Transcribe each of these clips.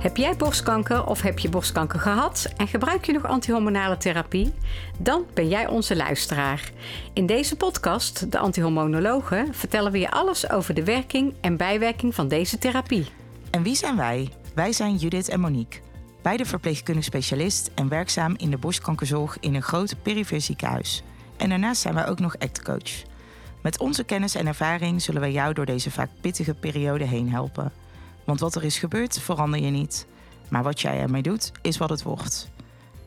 Heb jij borstkanker of heb je borstkanker gehad en gebruik je nog antihormonale therapie? Dan ben jij onze luisteraar. In deze podcast, De Antihormonologen, vertellen we je alles over de werking en bijwerking van deze therapie. En wie zijn wij? Wij zijn Judith en Monique. Beide verpleegkundig specialist en werkzaam in de borstkankerzorg in een groot perifere ziekenhuis. En daarnaast zijn wij ook nog actcoach. Met onze kennis en ervaring zullen wij jou door deze vaak pittige periode heen helpen. Want wat er is gebeurd, verander je niet. Maar wat jij ermee doet, is wat het wordt.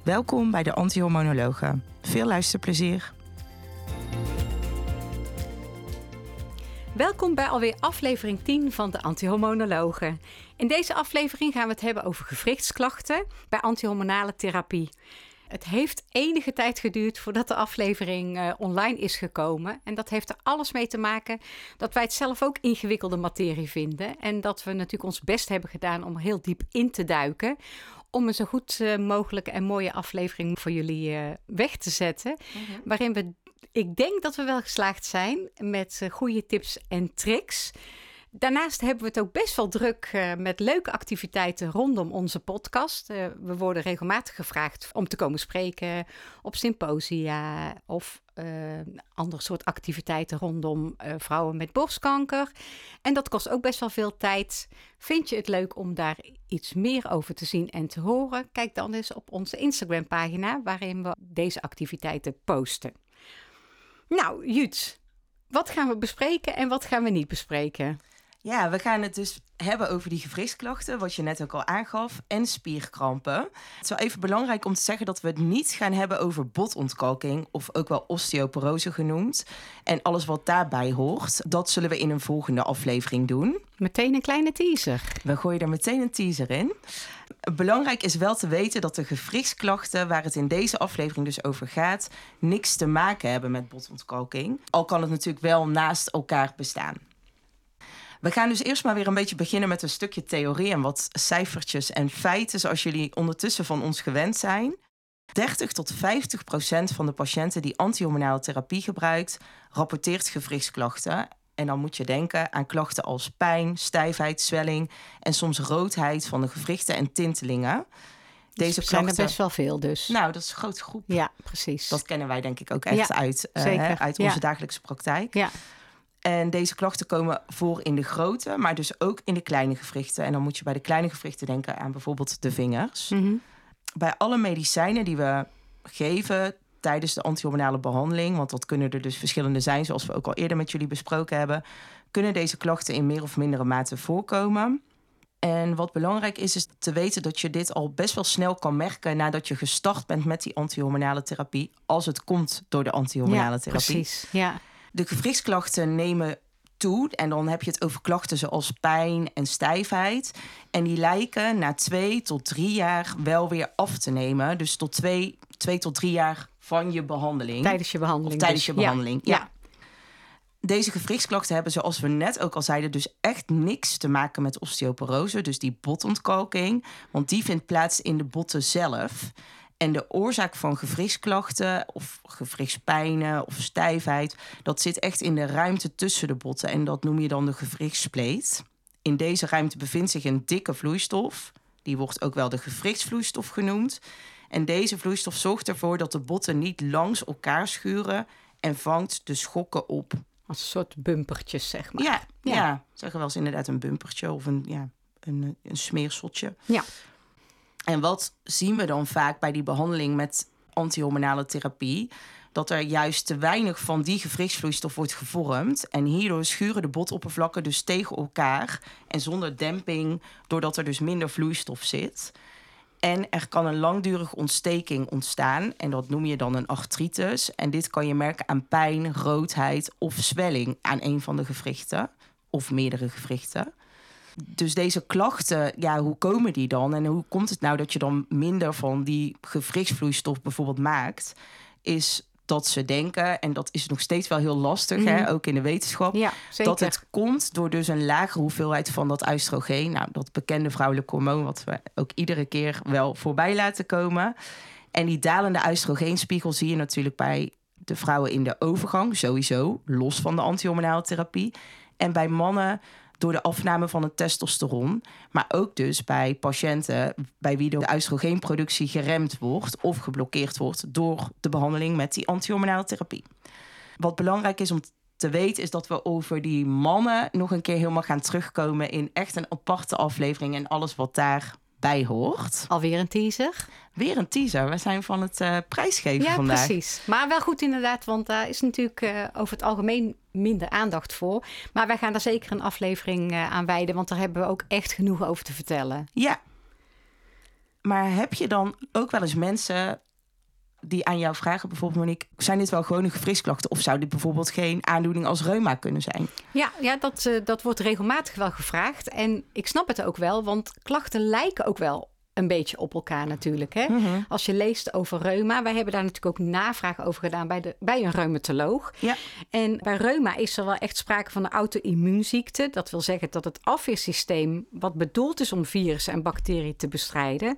Welkom bij de Antihormonologen. Veel luisterplezier. Welkom bij alweer aflevering 10 van de Antihormonologen. In deze aflevering gaan we het hebben over gewrichtsklachten bij antihormonale therapie. Het heeft enige tijd geduurd voordat de aflevering uh, online is gekomen. En dat heeft er alles mee te maken dat wij het zelf ook ingewikkelde materie vinden. En dat we natuurlijk ons best hebben gedaan om heel diep in te duiken. Om een zo goed uh, mogelijke en mooie aflevering voor jullie uh, weg te zetten. Mm-hmm. Waarin we, ik denk dat we wel geslaagd zijn met goede tips en tricks. Daarnaast hebben we het ook best wel druk uh, met leuke activiteiten rondom onze podcast. Uh, we worden regelmatig gevraagd om te komen spreken op symposia of uh, andere soort activiteiten rondom vrouwen met borstkanker. En dat kost ook best wel veel tijd. Vind je het leuk om daar iets meer over te zien en te horen? Kijk dan eens op onze Instagram pagina waarin we deze activiteiten posten. Nou, Jut, wat gaan we bespreken en wat gaan we niet bespreken? Ja, we gaan het dus hebben over die gewrichtsklachten, wat je net ook al aangaf, en spierkrampen. Het is wel even belangrijk om te zeggen dat we het niet gaan hebben over botontkalking, of ook wel osteoporose genoemd. En alles wat daarbij hoort, dat zullen we in een volgende aflevering doen. Meteen een kleine teaser. We gooien er meteen een teaser in. Belangrijk is wel te weten dat de gewrichtsklachten, waar het in deze aflevering dus over gaat, niks te maken hebben met botontkalking. Al kan het natuurlijk wel naast elkaar bestaan. We gaan dus eerst maar weer een beetje beginnen met een stukje theorie en wat cijfertjes en feiten, zoals jullie ondertussen van ons gewend zijn. 30 tot 50 procent van de patiënten die antihormonale therapie gebruikt, rapporteert gewrichtsklachten. En dan moet je denken aan klachten als pijn, stijfheid, zwelling en soms roodheid van de gewrichten en tintelingen. Deze dus zijn er best wel veel dus. Nou, dat is een grote groep. Ja, precies. Dat kennen wij denk ik ook echt uit, uh, uit onze dagelijkse praktijk. Ja. En deze klachten komen voor in de grote, maar dus ook in de kleine gewrichten. En dan moet je bij de kleine gewrichten denken aan bijvoorbeeld de vingers. Mhm. Bij alle medicijnen die we geven tijdens de antihormonale behandeling, want dat kunnen er dus verschillende zijn, zoals we ook al eerder met jullie besproken hebben, kunnen deze klachten in meer of mindere mate voorkomen. En wat belangrijk is, is te weten dat je dit al best wel snel kan merken nadat je gestart bent met die antihormonale therapie, als het komt door de antihormonale ja, therapie. Precies, ja. De gewrichtsklachten nemen toe. En dan heb je het over klachten zoals pijn en stijfheid. En die lijken na twee tot drie jaar wel weer af te nemen. Dus tot twee, twee tot drie jaar van je behandeling. Tijdens je behandeling. Of tijdens dus. je behandeling, ja. ja. Deze gewrichtsklachten hebben, zoals we net ook al zeiden, dus echt niks te maken met osteoporose, dus die botontkalking. Want die vindt plaats in de botten zelf. En de oorzaak van gewrichtsklachten of gewrichtspijnen of stijfheid, dat zit echt in de ruimte tussen de botten en dat noem je dan de gewrichtsspleet. In deze ruimte bevindt zich een dikke vloeistof, die wordt ook wel de gewrichtsvloeistof genoemd. En deze vloeistof zorgt ervoor dat de botten niet langs elkaar schuren en vangt de schokken op. Als een soort bumpertjes, zeg maar. Ja, ja. ja zeggen wel eens inderdaad een bumpertje of een, ja, een, een smeerseltje. Ja. En wat zien we dan vaak bij die behandeling met antihormonale therapie? Dat er juist te weinig van die gewrichtsvloeistof wordt gevormd. En hierdoor schuren de botoppervlakken dus tegen elkaar. En zonder demping, doordat er dus minder vloeistof zit. En er kan een langdurige ontsteking ontstaan. En dat noem je dan een artritis. En dit kan je merken aan pijn, roodheid of zwelling aan een van de gewrichten. Of meerdere gewrichten. Dus deze klachten, ja, hoe komen die dan? En hoe komt het nou dat je dan minder van die gewrichtsvloeistof bijvoorbeeld maakt? Is dat ze denken, en dat is nog steeds wel heel lastig, hè, ook in de wetenschap, ja, dat het komt door dus een lagere hoeveelheid van dat oestrogeen. Nou, dat bekende vrouwelijke hormoon, wat we ook iedere keer wel voorbij laten komen. En die dalende oestrogeenspiegel zie je natuurlijk bij de vrouwen in de overgang sowieso, los van de antihormonale therapie. En bij mannen door de afname van het testosteron. Maar ook dus bij patiënten bij wie de oestrogeenproductie geremd wordt of geblokkeerd wordt door de behandeling met die antihormonale therapie. Wat belangrijk is om te weten is dat we over die mannen nog een keer helemaal gaan terugkomen in echt een aparte aflevering en alles wat daarbij hoort. Alweer een teaser. Weer een teaser. We zijn van het uh, prijsgeven ja, vandaag. Ja, precies. Maar wel goed inderdaad, want daar is natuurlijk uh, over het algemeen minder aandacht voor. Maar wij gaan daar zeker een aflevering uh, aan wijden, want daar hebben we ook echt genoeg over te vertellen. Ja. Maar heb je dan ook wel eens mensen die aan jou vragen, bijvoorbeeld Monique, zijn dit wel gewoon gewrichtsklachten of zou dit bijvoorbeeld geen aandoening als reuma kunnen zijn? Ja, ja dat, uh, dat wordt regelmatig wel gevraagd. En ik snap het ook wel, want klachten lijken ook wel een beetje op elkaar natuurlijk. Hè? Mhm. Als je leest over reuma, wij hebben daar natuurlijk ook navraag over gedaan bij, de, bij een reumatoloog. Ja. En bij reuma is er wel echt sprake van een auto-immuunziekte. Dat wil zeggen dat het afweersysteem, wat bedoeld is om virussen en bacteriën te bestrijden,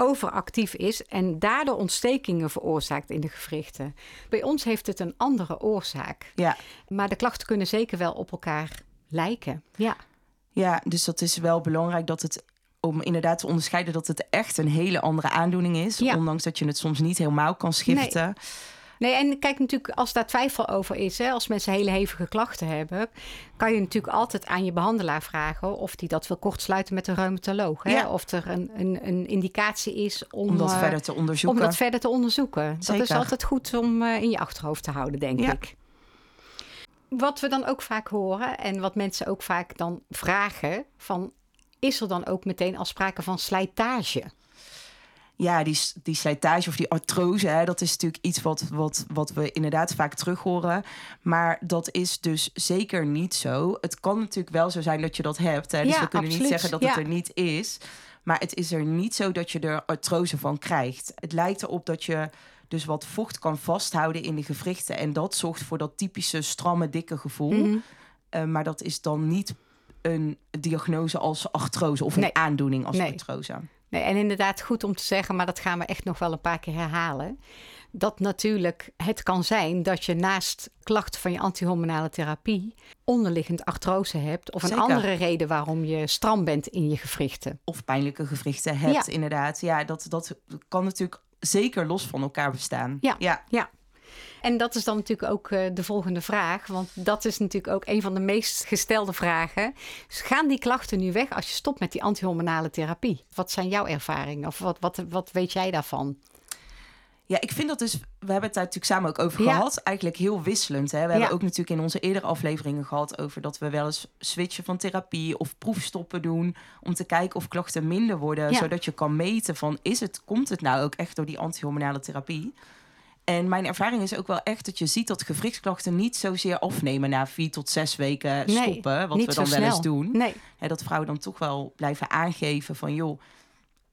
overactief is en daardoor ontstekingen veroorzaakt in de gewrichten. Bij ons heeft het een andere oorzaak. Ja. Maar de klachten kunnen zeker wel op elkaar lijken. Ja. Ja, dus dat is wel belangrijk dat het om inderdaad te onderscheiden dat het echt een hele andere aandoening is. Ja. Ondanks dat je het soms niet helemaal kan schiften. Nee, en kijk natuurlijk, als daar twijfel over is, hè, als mensen hele hevige klachten hebben, kan je natuurlijk altijd aan je behandelaar vragen of die dat wil kortsluiten met een reumatoloog. Hè? Ja. Of er een, een, een indicatie is om, Om dat eh, verder te onderzoeken. om dat verder te onderzoeken. Dat is altijd goed om eh, in je achterhoofd te houden, denk Ja. ik. Wat we dan ook vaak horen en wat mensen ook vaak dan vragen, van is er dan ook meteen al sprake van slijtage? Ja, die, die slijtage of die artrose, hè, dat is natuurlijk iets wat, wat, wat we inderdaad vaak terug horen. Maar dat is dus zeker niet zo. Het kan natuurlijk wel zo zijn dat je dat hebt. Hè, dus Ja, we kunnen absoluut. niet zeggen dat Ja. het er niet is. Maar het is er niet zo dat je er artrose van krijgt. Het lijkt erop dat je dus wat vocht kan vasthouden in de gewrichten. En dat zorgt voor dat typische stramme, dikke gevoel. Mhm. Eh, maar dat is dan niet een diagnose als artrose of een aandoening als Nee. artrose. Nee, en inderdaad goed om te zeggen, maar dat gaan we echt nog wel een paar keer herhalen. Dat natuurlijk het kan zijn dat je naast klachten van je antihormonale therapie onderliggend artrose hebt. Of een andere reden waarom je stram bent in je gewrichten. Of pijnlijke gewrichten hebt, Ja. inderdaad. Ja, dat, dat kan natuurlijk zeker los van elkaar bestaan. Ja. ja. Ja. En dat is dan natuurlijk ook eh, de volgende vraag. Want dat is natuurlijk ook een van de meest gestelde vragen. Dus gaan die klachten nu weg als je stopt met die antihormonale therapie? Wat zijn jouw ervaringen? Of wat, wat, wat weet jij daarvan? Ja, ik vind dat dus... We hebben het daar natuurlijk samen ook over Ja. gehad. Eigenlijk heel wisselend. Hè? We hebben ook natuurlijk in onze eerdere afleveringen gehad... over dat we wel eens switchen van therapie of proefstoppen doen... om te kijken of klachten minder worden. Ja. Zodat je kan meten van... Is het, komt het nou ook echt door die antihormonale therapie? En mijn ervaring is ook wel echt dat je ziet dat gewrichtsklachten niet zozeer afnemen na vier tot zes weken Nee, stoppen. Wat we dan wel eens doen. Nee. Hè, dat vrouwen dan toch wel blijven aangeven van joh,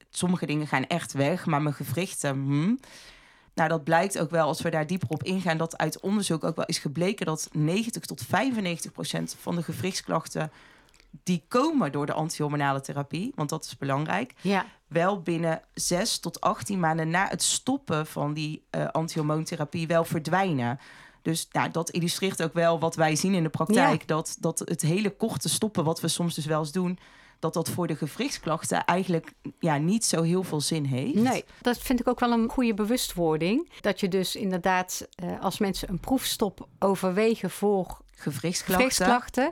sommige dingen gaan echt weg, maar mijn gewrichten. hm. Nou, dat blijkt ook wel als we daar dieper op ingaan, dat uit onderzoek ook wel is gebleken dat 90 tot 95 procent van de gewrichtsklachten die komen door de antihormonale therapie, want dat is belangrijk, Ja. Wel binnen 6 tot 18 maanden na het stoppen van die eh antihormoontherapie wel verdwijnen. Dus nou, dat illustreert ook wel wat wij zien in de praktijk. Dat, dat het hele korte stoppen, wat we soms dus wel eens doen, dat dat voor de gewrichtsklachten eigenlijk ja, niet zo heel veel zin heeft. Nee, dat vind ik ook wel een goede bewustwording. Dat je dus inderdaad, eh, als mensen een proefstop overwegen voor Gewrichtsklachten. gewrichtsklachten,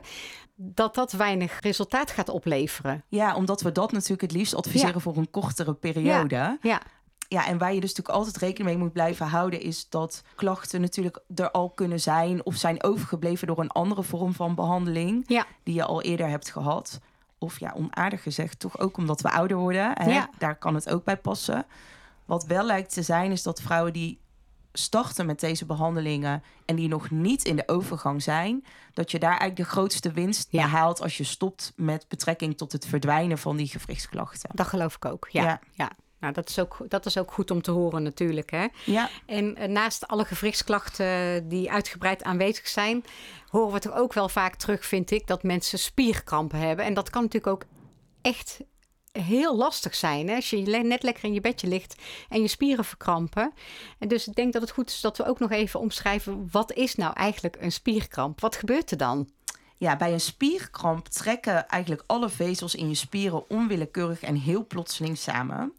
dat dat weinig resultaat gaat opleveren. Ja, omdat we dat natuurlijk het liefst adviseren Ja. voor een kortere periode. Ja, Ja, en waar je dus natuurlijk altijd rekening mee moet blijven houden, is dat klachten natuurlijk er al kunnen zijn of zijn overgebleven door een andere vorm van behandeling ja, die je al eerder hebt gehad. Of ja, onaardig gezegd, toch ook omdat we ouder worden. Hè? Ja. Daar kan het ook bij passen. Wat wel lijkt te zijn, is dat vrouwen die starten met deze behandelingen en die nog niet in de overgang zijn, dat je daar eigenlijk de grootste winst Ja. behaalt als je stopt met betrekking tot het verdwijnen van die gewrichtsklachten. dat geloof ik ook. Ja, Ja. ja. Nou, dat is, ook, dat is ook goed om te horen natuurlijk. Hè? Ja, En eh, naast alle gewrichtsklachten die uitgebreid aanwezig zijn, horen we toch ook wel vaak terug, vind ik, dat mensen spierkrampen hebben. En dat kan natuurlijk ook echt heel lastig zijn. Hè? Als je net lekker in je bedje ligt en je spieren verkrampen. En dus ik denk dat het goed is dat we ook nog even omschrijven... wat is nou eigenlijk een spierkramp? Wat gebeurt er dan? Ja, bij een spierkramp trekken eigenlijk alle vezels in je spieren onwillekeurig en heel plotseling samen.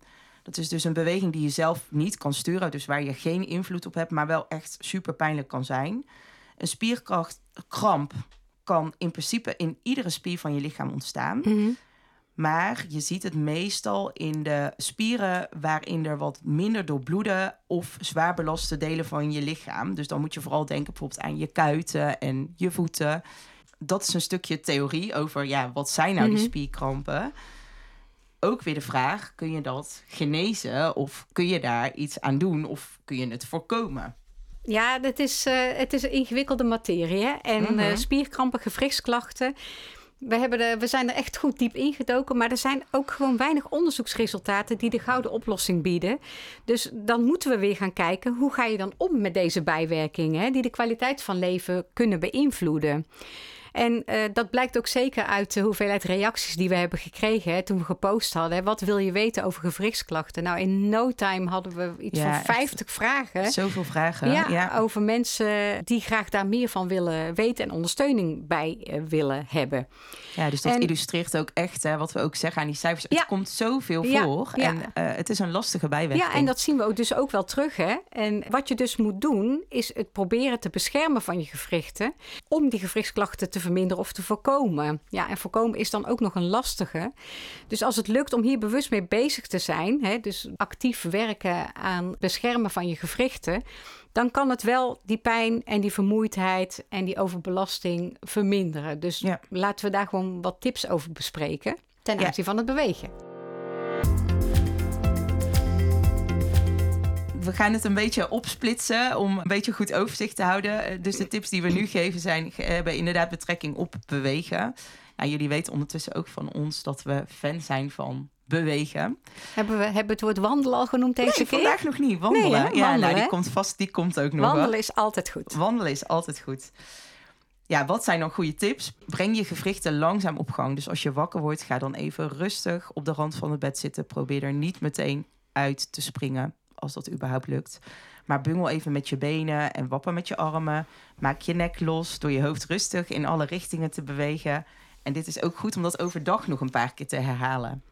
Dat is dus een beweging die je zelf niet kan sturen, dus waar je geen invloed op hebt, maar wel echt super pijnlijk kan zijn. Een spierkramp kan in principe in iedere spier van je lichaam ontstaan. Mhm. Maar je ziet het meestal in de spieren waarin er wat minder doorbloeden of zwaar belaste delen van je lichaam. Dus dan moet je vooral denken bijvoorbeeld aan je kuiten en je voeten. Dat is een stukje theorie over ja, wat zijn nou die Mhm. spierkrampen. Ook weer de vraag, kun je dat genezen of kun je daar iets aan doen of kun je het voorkomen? Ja, het is, eh, het is een ingewikkelde materie. Hè? En Mhm. eh, spierkrampen, gewrichtsklachten. We, hebben er, we zijn er echt goed diep ingedoken, maar er zijn ook gewoon weinig onderzoeksresultaten die de gouden oplossing bieden. Dus dan moeten we weer gaan kijken hoe ga je dan om met deze bijwerkingen die de kwaliteit van leven kunnen beïnvloeden. En eh, dat blijkt ook zeker uit de hoeveelheid reacties die we hebben gekregen hè, toen we gepost hadden. Wat wil je weten over gewrichtsklachten? Nou, in no time hadden we iets Ja, van echt. 50 vragen. Zoveel vragen. Ja, ja. over mensen die graag daar meer van willen weten en ondersteuning bij eh, willen hebben. Ja, dus dat En- illustreert ook echt hè, wat we ook zeggen aan die cijfers. Ja. Het komt zoveel voor ja. en eh, het is een lastige bijwerking. Ja, en dat zien we ook dus ook wel terug. Hè? En wat je dus moet doen, is het proberen te beschermen van je gewrichten. Om die gewrichtsklachten te verminderen of te voorkomen. Ja, en voorkomen is dan ook nog een lastige. Dus als het lukt om hier bewust mee bezig te zijn, hè, dus actief werken aan beschermen van je gewrichten. Dan kan het wel die pijn en die vermoeidheid en die overbelasting verminderen. Dus Ja. laten we daar gewoon wat tips over bespreken ten Ja. aanzien van het bewegen. We gaan het een beetje opsplitsen om een beetje goed overzicht te houden. Eh, Dus de tips die we nu geven zijn, hebben inderdaad betrekking op bewegen. Nou, jullie weten ondertussen ook van ons dat we fan zijn van bewegen. Hebben we hebben het woord wandelen al genoemd deze nee, keer? vandaag nog niet. Wandelen. Nee, hè? ja, nou, Wandelen, die hè? komt vast, die komt ook nog. Wandelen is altijd goed. Wandelen is altijd goed. Ja, wat zijn dan goede tips? Breng je gewrichten langzaam op gang. Dus als je wakker wordt, ga dan even rustig op de rand van het bed zitten. Probeer er niet meteen uit te springen, als dat überhaupt lukt. Maar bungel even met je benen en wapper met je armen. Maak je nek los door je hoofd rustig in alle richtingen te bewegen. En dit is ook goed om dat overdag nog een paar keer te herhalen.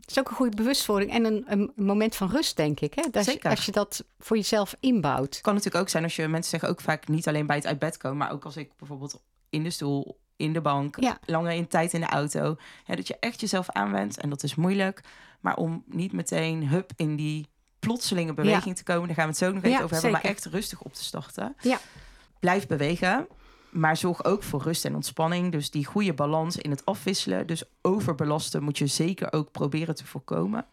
Het is ook een goede bewustwording en een, een moment van rust, denk ik. Hè? Dat je- Zeker. Als je dat voor jezelf inbouwt. Het kan natuurlijk ook zijn als je mensen zeggen ook vaak niet alleen bij het uit bed komen, maar ook als ik bijvoorbeeld in de stoel, in de bank, Ja. langer in tijd in de auto, hè, dat je echt jezelf aanwendt en dat is moeilijk. Maar om niet meteen hup in die plotselinge beweging te komen, daar gaan we het zo nog even Ja, over hebben, maar echt rustig op te starten. Ja. Blijf bewegen. Maar zorg ook voor rust en ontspanning. Dus die goede balans in het afwisselen. Dus overbelasten moet je zeker ook proberen te voorkomen.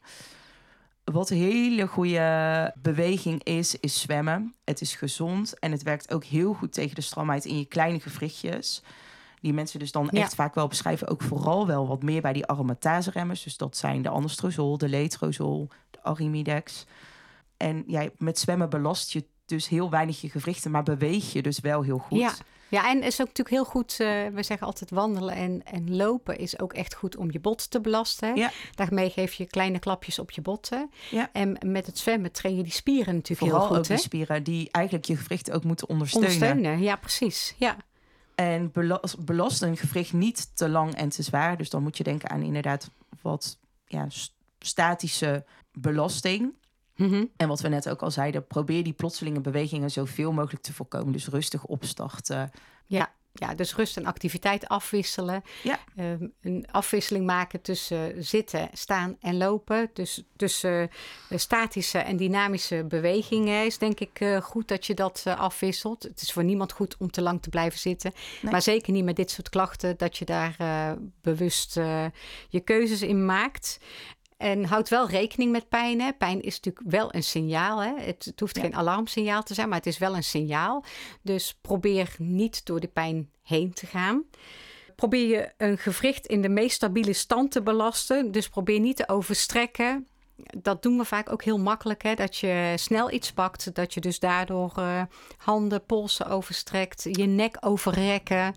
Wat een hele goede beweging is, is zwemmen. Het is gezond en het werkt ook heel goed tegen de stramheid in je kleine gewrichtjes. Die mensen dus dan Ja. echt vaak wel beschrijven. Ook vooral wel wat meer bij die aromatase-remmers. Dus dat zijn de anastrozol, de letrozol, arimidex. En ja, met zwemmen belast je dus heel weinig je gewrichten, maar beweeg je dus wel heel goed. Ja. Ja, en is ook natuurlijk heel goed. eh, we zeggen altijd wandelen en, en lopen is ook echt goed om je bot te belasten. Ja. Daarmee geef je kleine klapjes op je botten. Ja. En met het zwemmen train je die spieren natuurlijk Vooral heel ook goed. die Hè? spieren die eigenlijk je gewrichten ook moeten ondersteunen. Ondersteunen, ja, precies. Ja. En belas- belast een gewricht niet te lang en te zwaar. Dus dan moet je denken aan inderdaad wat ja, statische belasting. Mhm. En wat we net ook al zeiden, probeer die plotselinge bewegingen zoveel mogelijk te voorkomen. Dus rustig opstarten. Ja. ja, dus rust en activiteit afwisselen. Ja. Ehm, een afwisseling maken tussen zitten, staan en lopen. Dus tussen eh, statische en dynamische bewegingen is denk ik eh, goed dat je dat eh, afwisselt. Het is voor niemand goed om te lang te blijven zitten. Nee. Maar zeker niet met dit soort klachten, dat je daar bewust je keuzes in maakt. En houd wel rekening met pijn. Hè. Pijn is natuurlijk wel een signaal. Hè. Het, het hoeft Ja. geen alarmsignaal te zijn, maar het is wel een signaal. Dus probeer niet door de pijn heen te gaan. Probeer je een gewricht in de meest stabiele stand te belasten. Dus probeer niet te overstrekken. Dat doen we vaak ook heel makkelijk. Hè? Dat je snel iets pakt. Dat je dus daardoor eh, handen, polsen overstrekt. Je nek overrekken.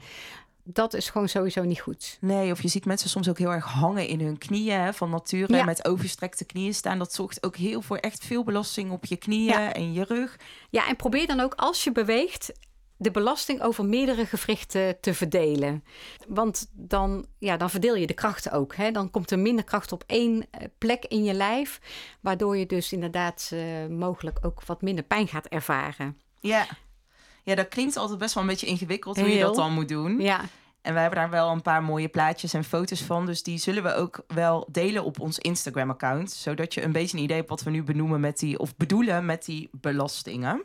Dat is gewoon sowieso niet goed. Nee, of je ziet mensen soms ook heel erg hangen in hun knieën hè, van nature. Ja. Met overstrekte knieën staan. Dat zorgt ook heel voor echt veel belasting op je knieën Ja. en je rug. Ja, en probeer dan ook als je beweegt de belasting over meerdere gewrichten te verdelen. Want dan, ja, dan verdeel je de krachten ook. Hè? Dan komt er minder kracht op één eh, plek in je lijf, waardoor je dus inderdaad eh, mogelijk ook wat minder pijn gaat ervaren. Ja. Ja, dat klinkt altijd best wel een beetje ingewikkeld hoe je dat dan moet doen. Ja, En wij hebben daar wel een paar mooie plaatjes en foto's van. Dus die zullen we ook wel delen op ons Instagram-account. Zodat je een beetje een idee hebt wat we nu benoemen met die, of bedoelen met die belastingen.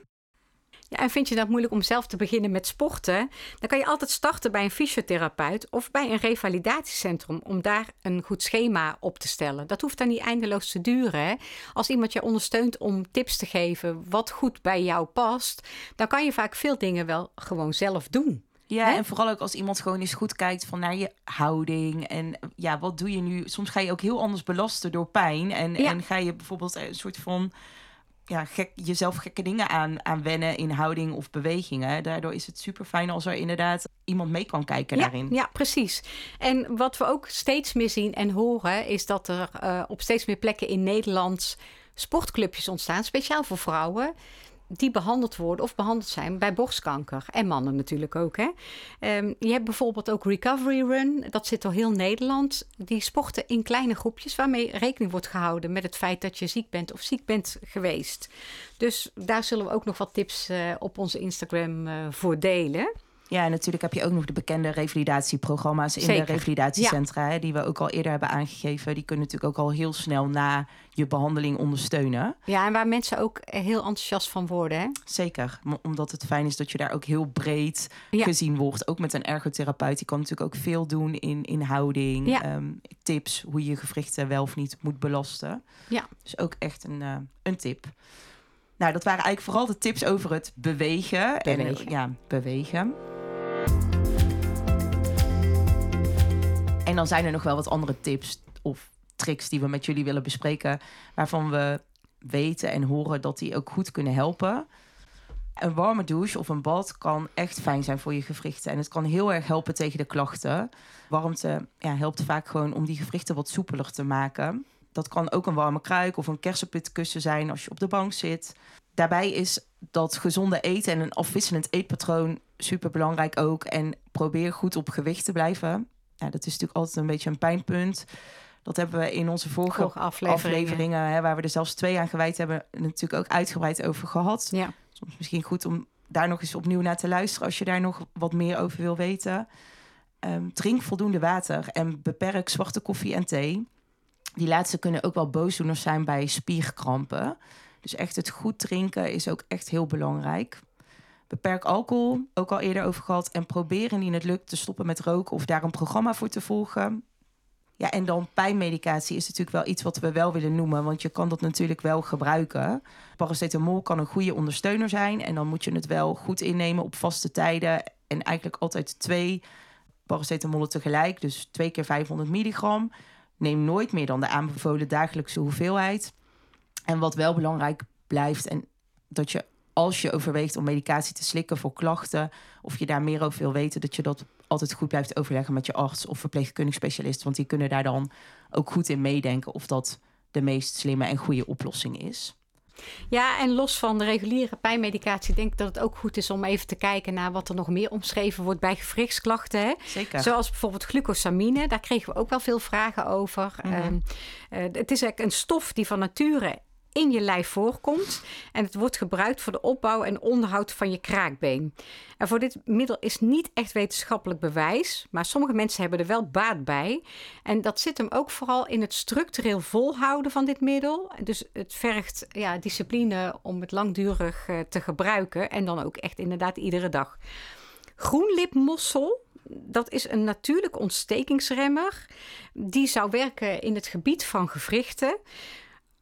Ja, en vind je dat moeilijk om zelf te beginnen met sporten? Dan kan je altijd starten bij een fysiotherapeut of bij een revalidatiecentrum om daar een goed schema op te stellen. Dat hoeft dan niet eindeloos te duren. Hè? Als iemand je ondersteunt om tips te geven wat goed bij jou past, dan kan je vaak veel dingen wel gewoon zelf doen. Ja, Hè? en vooral ook als iemand gewoon eens goed kijkt van naar je houding. En ja, wat doe je nu? Soms ga je ook heel anders belasten door pijn. En, Ja. en ga je bijvoorbeeld een soort van ja, gek, jezelf gekke dingen aan, aan wennen in houding of bewegingen. Daardoor is het super fijn als er inderdaad iemand mee kan kijken Ja, daarin. ja, precies. En wat we ook steeds meer zien en horen, is dat er eh, op steeds meer plekken in Nederland sportclubjes ontstaan, speciaal voor vrouwen. Die behandeld worden of behandeld zijn bij borstkanker. En mannen natuurlijk ook. Hè? Ehm, je hebt bijvoorbeeld ook Recovery Run. Dat zit door heel Nederland. Die sporten in kleine groepjes. Waarmee rekening wordt gehouden met het feit dat je ziek bent of ziek bent geweest. Dus daar zullen we ook nog wat tips eh, op onze Instagram eh, voor delen. Ja, en natuurlijk heb je ook nog de bekende revalidatieprogramma's in Zeker. de revalidatiecentra, hè, die we ook al eerder hebben aangegeven. Die kunnen natuurlijk ook al heel snel na je behandeling ondersteunen. Ja, en waar mensen ook heel enthousiast van worden. Hè? Zeker, omdat het fijn is dat je daar ook heel breed Ja. gezien wordt. Ook met een ergotherapeut, die kan natuurlijk ook veel doen in, in houding, Ja. ehm, tips hoe je je gewrichten wel of niet moet belasten. Ja. Dus ook echt een, eh, een tip. Nou, dat waren eigenlijk vooral de tips over het bewegen. En, Bewegen. eh, ja, bewegen. En dan zijn er nog wel wat andere tips of tricks die we met jullie willen bespreken, waarvan we weten en horen dat die ook goed kunnen helpen. Een warme douche of een bad kan echt fijn zijn voor je gewrichten. En het kan heel erg helpen tegen de klachten. Warmte ja, helpt vaak gewoon om die gewrichten wat soepeler te maken. Dat kan ook een warme kruik of een kersenpitkussen zijn als je op de bank zit. Daarbij is dat gezonde eten en een afwisselend eetpatroon super belangrijk ook. En probeer goed op gewicht te blijven. Ja, dat is natuurlijk altijd een beetje een pijnpunt. Dat hebben we in onze vorige Vorige afleveringen. afleveringen, hè, waar we er zelfs twee aan gewijd hebben, natuurlijk ook uitgebreid over gehad. Ja. Soms misschien goed om daar nog eens opnieuw naar te luisteren als je daar nog wat meer over wil weten. Ehm, drink voldoende water en beperk zwarte koffie en thee. Die laatste kunnen ook wel boosdoeners zijn bij spierkrampen. Dus echt het goed drinken is ook echt heel belangrijk. Beperk alcohol, ook al eerder over gehad. En probeer indien het lukt te stoppen met roken of daar een programma voor te volgen. Ja, en dan pijnmedicatie is natuurlijk wel iets wat we wel willen noemen, want je kan dat natuurlijk wel gebruiken. Paracetamol kan een goede ondersteuner zijn en dan moet je het wel goed innemen op vaste tijden. En eigenlijk altijd twee paracetamolen tegelijk, dus twee keer 500 milligram. Neem nooit meer dan de aanbevolen dagelijkse hoeveelheid. En wat wel belangrijk blijft, en dat je als je overweegt om medicatie te slikken voor klachten, of je daar meer over wil weten, dat je dat altijd goed blijft overleggen met je arts of verpleegkundig specialist. Want die kunnen daar dan ook goed in meedenken of dat de meest slimme en goede oplossing is. Ja, en los van de reguliere pijnmedicatie denk ik dat het ook goed is om even te kijken naar wat er nog meer omschreven wordt bij gewrichtsklachten. Hè? Zeker. Zoals bijvoorbeeld glucosamine, daar kregen we ook wel veel vragen over. Mhm. Ehm, eh, het is eigenlijk een stof die van nature in je lijf voorkomt. En het wordt gebruikt voor de opbouw en onderhoud van je kraakbeen. En voor dit middel is niet echt wetenschappelijk bewijs, maar sommige mensen hebben er wel baat bij. En dat zit hem ook vooral in het structureel volhouden van dit middel. Dus het vergt ja, discipline om het langdurig eh, te gebruiken en dan ook echt inderdaad iedere dag. Groenlipmossel, dat is een natuurlijk ontstekingsremmer. Die zou werken in het gebied van gewrichten.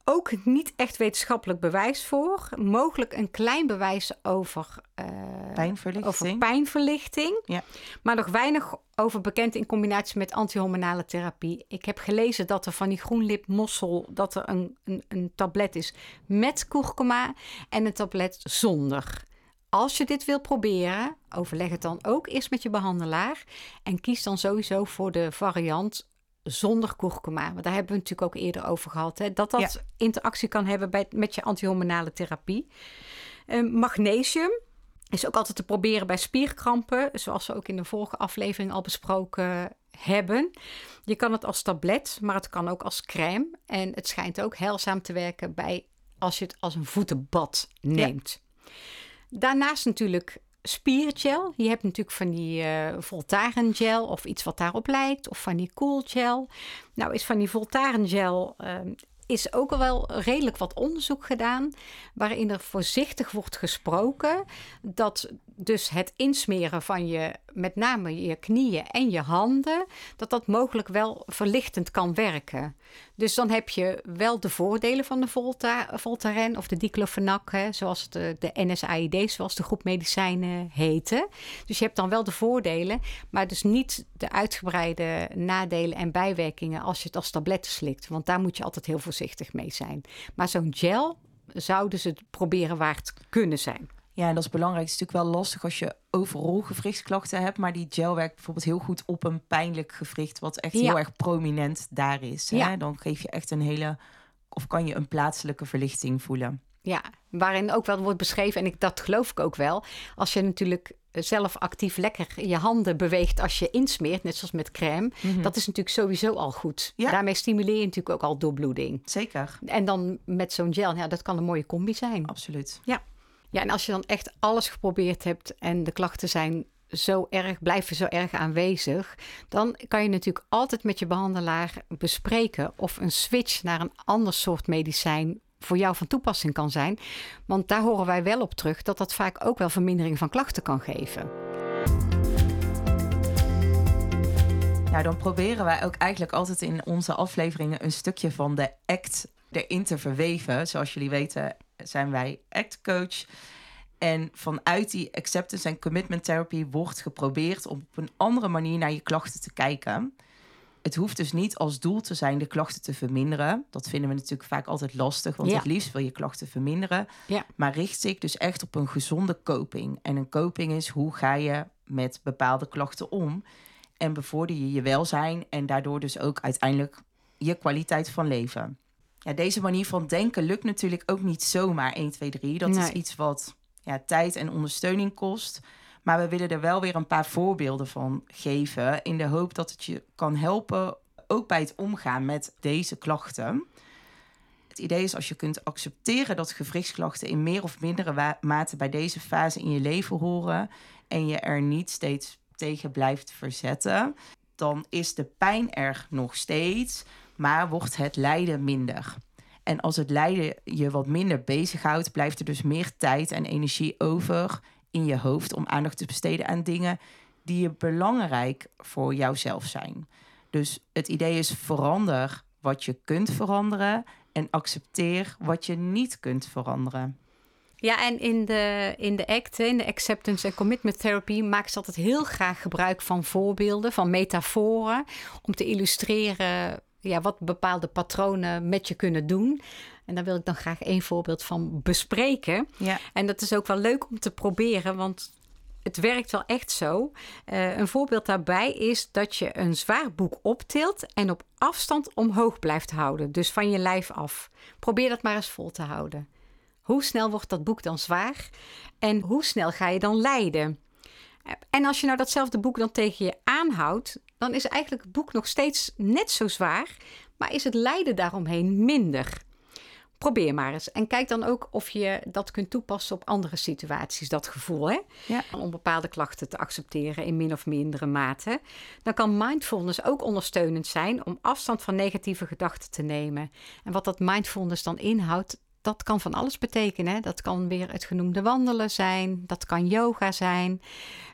Ook niet echt wetenschappelijk bewijs voor. Mogelijk een klein bewijs over, eh, Pijnverlichting. over pijnverlichting. Ja. Maar nog weinig over bekend in combinatie met antihormonale therapie. Ik heb gelezen dat er van die groenlipmossel... dat er een, een, een tablet is met kurkuma en een tablet zonder. als je dit wil proberen, overleg het dan ook eerst met je behandelaar. En kies dan sowieso voor de variant zonder kurkuma. Want daar hebben we natuurlijk ook eerder over gehad. Hè? Dat dat interactie kan hebben bij, met je antihormonale therapie. Uh, magnesium is ook altijd te proberen bij spierkrampen. Zoals we ook in de vorige aflevering al besproken hebben. Je kan het als tablet, maar het kan ook als crème. En het schijnt ook heilzaam te werken bij als je het als een voetenbad neemt. Daarnaast natuurlijk spiergel. Je hebt natuurlijk van die uh, Voltaren gel of iets wat daarop lijkt. Of van die cool gel. Nou is van die Voltaren gel uh, is ook al wel redelijk wat onderzoek gedaan. Waarin er voorzichtig wordt gesproken dat dus het insmeren van je, met name je knieën en je handen, dat dat mogelijk wel verlichtend kan werken. Dus dan heb je wel de voordelen van de Volta, Voltaren of de diclofenac, hè, zoals de, de NSAID, zoals de groep medicijnen heten. Dus je hebt dan wel de voordelen, maar dus niet de uitgebreide nadelen en bijwerkingen als je het als tabletten slikt. Want daar moet je altijd heel voorzichtig mee zijn. Maar zo'n gel zouden ze proberen waard kunnen zijn. Ja, en dat is belangrijk. Het is natuurlijk wel lastig als je overal gewrichtsklachten hebt. Maar die gel werkt bijvoorbeeld heel goed op een pijnlijk gewricht, wat echt heel erg prominent daar is. Hè? Ja. Dan geef je echt een hele, of kan je een plaatselijke verlichting voelen. Ja, waarin ook wel wordt beschreven, en ik, dat geloof ik ook wel. Als je natuurlijk zelf actief lekker je handen beweegt als je insmeert, net zoals met crème. Mhm. Dat is natuurlijk sowieso al goed. Ja. Daarmee stimuleer je natuurlijk ook al doorbloeding. Zeker. En dan met zo'n gel, ja, dat kan een mooie combi zijn. Absoluut. Ja. Ja, en als je dan echt alles geprobeerd hebt en de klachten zijn zo erg, blijven zo erg aanwezig, dan kan je natuurlijk altijd met je behandelaar bespreken of een switch naar een ander soort medicijn voor jou van toepassing kan zijn. Want daar horen wij wel op terug dat dat vaak ook wel vermindering van klachten kan geven. Nou, dan proberen wij ook eigenlijk altijd in onze afleveringen een stukje van de act erin te verweven. Zoals jullie weten zijn wij ACT coach. En vanuit die acceptance en commitment therapy wordt geprobeerd om op een andere manier naar je klachten te kijken. Het hoeft dus niet als doel te zijn de klachten te verminderen. Dat vinden we natuurlijk vaak altijd lastig, want het liefst wil je klachten verminderen. Ja. Maar richt zich dus echt op een gezonde coping. En een coping is hoe ga je met bepaalde klachten om en bevorder je je welzijn en daardoor dus ook uiteindelijk je kwaliteit van leven. Ja, deze manier van denken lukt natuurlijk ook niet zomaar 1, 2, 3. Dat is iets wat ja, tijd en ondersteuning kost. Maar we willen er wel weer een paar voorbeelden van geven. In de hoop dat het je kan helpen, ook bij het omgaan met deze klachten. Het idee is als je kunt accepteren dat gewrichtsklachten in meer of mindere mate bij deze fase in je leven horen. En je er niet steeds tegen blijft verzetten. Dan is de pijn er nog steeds maar wordt het lijden minder. En als het lijden je wat minder bezighoudt, blijft er dus meer tijd en energie over in je hoofd om aandacht te besteden aan dingen die belangrijk voor jouzelf zijn. Dus het idee is verander wat je kunt veranderen en accepteer wat je niet kunt veranderen. Ja, en in de, in de ACT, in de Acceptance and Commitment Therapy, maakt ze altijd heel graag gebruik van voorbeelden, van metaforen, om te illustreren ja, wat bepaalde patronen met je kunnen doen. En daar wil ik dan graag één voorbeeld van bespreken. Ja. En dat is ook wel leuk om te proberen, want het werkt wel echt zo. Uh, een voorbeeld daarbij is dat je een zwaar boek optilt en op afstand omhoog blijft houden. Dus van je lijf af. Probeer dat maar eens vol te houden. Hoe snel wordt dat boek dan zwaar? En hoe snel ga je dan lijden? En als je nou datzelfde boek dan tegen je aanhoudt, dan is eigenlijk het boek nog steeds net zo zwaar, maar is het lijden daaromheen minder. Probeer maar eens. En kijk dan ook of je dat kunt toepassen op andere situaties, dat gevoel. Hè? Ja. Om bepaalde klachten te accepteren in min of mindere mate. Dan kan mindfulness ook ondersteunend zijn om afstand van negatieve gedachten te nemen. En wat dat mindfulness dan inhoudt, dat kan van alles betekenen. Dat kan weer het genoemde wandelen zijn. Dat kan yoga zijn.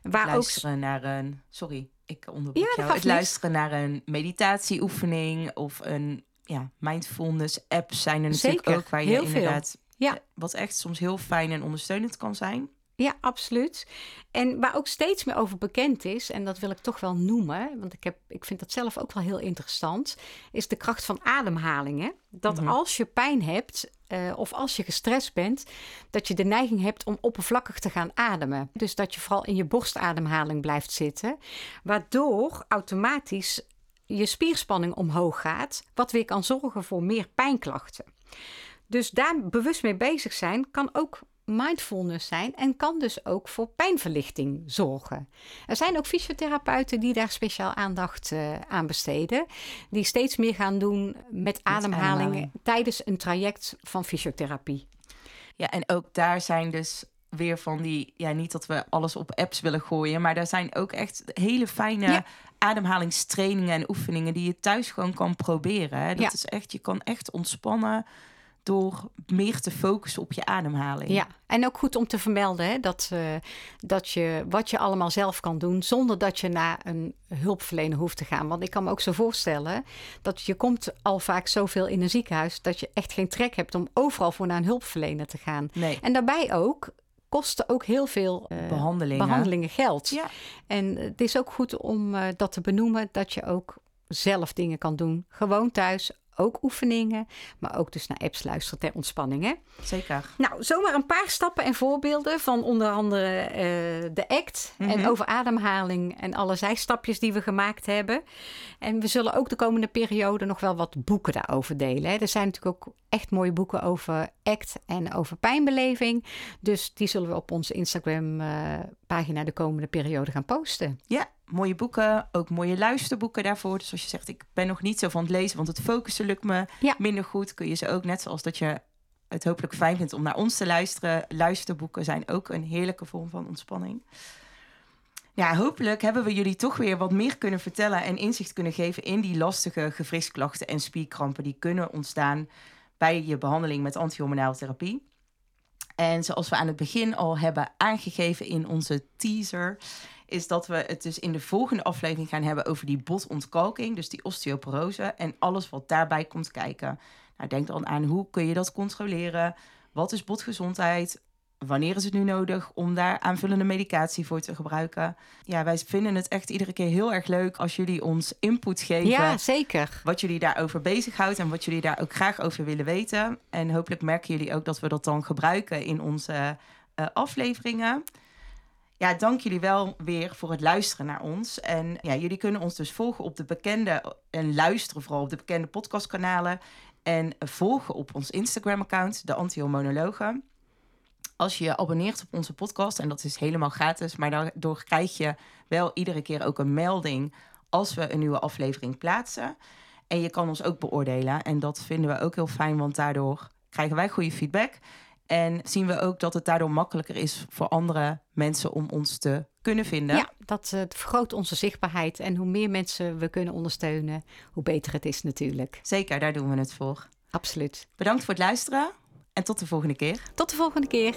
Waar luisteren ook... naar een... Sorry, ik onderbreek ja, jou. Het luisteren naar een meditatieoefening of een ja, mindfulness app zijn er natuurlijk ook waar je inderdaad... Ja. Wat echt soms heel fijn en ondersteunend kan zijn. Ja, absoluut. En waar ook steeds meer over bekend is, en dat wil ik toch wel noemen, want ik, heb, ik vind dat zelf ook wel heel interessant, is de kracht van ademhalingen. Dat Mhm. als je pijn hebt eh, of als je gestrest bent, dat je de neiging hebt om oppervlakkig te gaan ademen. Dus dat je vooral in je borstademhaling blijft zitten, waardoor automatisch je spierspanning omhoog gaat, wat weer kan zorgen voor meer pijnklachten. Dus daar bewust mee bezig zijn kan ook mindfulness zijn en kan dus ook voor pijnverlichting zorgen. Er zijn ook fysiotherapeuten die daar speciaal aandacht eh, aan besteden, die steeds meer gaan doen met ademhalingen ademhaling. tijdens een traject van fysiotherapie. Ja, en ook daar zijn dus weer van die, ja, niet dat we alles op apps willen gooien, maar daar zijn ook echt hele fijne Ja. ademhalingstrainingen en oefeningen die je thuis gewoon kan proberen. Hè. Dat Ja. is echt, je kan echt ontspannen door meer te focussen op je ademhaling. Ja, en ook goed om te vermelden hè, dat, eh, dat je wat je allemaal zelf kan doen zonder dat je naar een hulpverlener hoeft te gaan. Want ik kan me ook zo voorstellen dat je komt al vaak zoveel in een ziekenhuis dat je echt geen trek hebt om overal voor naar een hulpverlener te gaan. Nee, En daarbij ook kosten ook heel veel eh, behandelingen. behandelingen geld. Ja. En het is ook goed om eh, dat te benoemen dat je ook zelf dingen kan doen. Gewoon thuis, ook oefeningen, maar ook dus naar apps luisteren ter ontspanning. Hè? Zeker. Nou, zomaar een paar stappen en voorbeelden van onder andere eh, de ACT Mhm. en over ademhaling en alle zijstapjes die we gemaakt hebben. En we zullen ook de komende periode nog wel wat boeken daarover delen. Hè. Er zijn natuurlijk ook echt mooie boeken over ACT en over pijnbeleving. Dus die zullen we op onze Instagram eh, pagina de komende periode gaan posten. Ja, mooie boeken, ook mooie luisterboeken daarvoor. Dus als je zegt, ik ben nog niet zo van het lezen, want het focussen lukt me Ja. minder goed, kun je ze ook, net zoals dat je het hopelijk fijn vindt om naar ons te luisteren. Luisterboeken zijn ook een heerlijke vorm van ontspanning. Ja, hopelijk hebben we jullie toch weer wat meer kunnen vertellen en inzicht kunnen geven in die lastige gewrichtsklachten en spierkrampen die kunnen ontstaan bij je behandeling met antihormonale therapie. En zoals we aan het begin al hebben aangegeven in onze teaser, is dat we het dus in de volgende aflevering gaan hebben over die botontkalking, dus die osteoporose en alles wat daarbij komt kijken. Nou, denk dan aan hoe kun je dat controleren? Wat is botgezondheid? Wanneer is het nu nodig om daar aanvullende medicatie voor te gebruiken? Ja, wij vinden het echt iedere keer heel erg leuk als jullie ons input geven Ja, zeker. wat jullie daarover bezighoudt en wat jullie daar ook graag over willen weten. En hopelijk merken jullie ook dat we dat dan gebruiken in onze eh, afleveringen. Ja, dank jullie wel weer voor het luisteren naar ons. En ja, jullie kunnen ons dus volgen op de bekende en luisteren vooral op de bekende podcastkanalen. En volgen op ons Instagram-account, de Antihormonologen. Als je je abonneert op onze podcast, en dat is helemaal gratis, maar daardoor krijg je wel iedere keer ook een melding als we een nieuwe aflevering plaatsen. En je kan ons ook beoordelen. En dat vinden we ook heel fijn, want daardoor krijgen wij goede feedback. En zien we ook dat het daardoor makkelijker is voor andere mensen om ons te kunnen vinden. Ja, dat eh, vergroot onze zichtbaarheid. En hoe meer mensen we kunnen ondersteunen, hoe beter het is natuurlijk. Zeker, daar doen we het voor. Absoluut. Bedankt voor het luisteren en tot de volgende keer. Tot de volgende keer.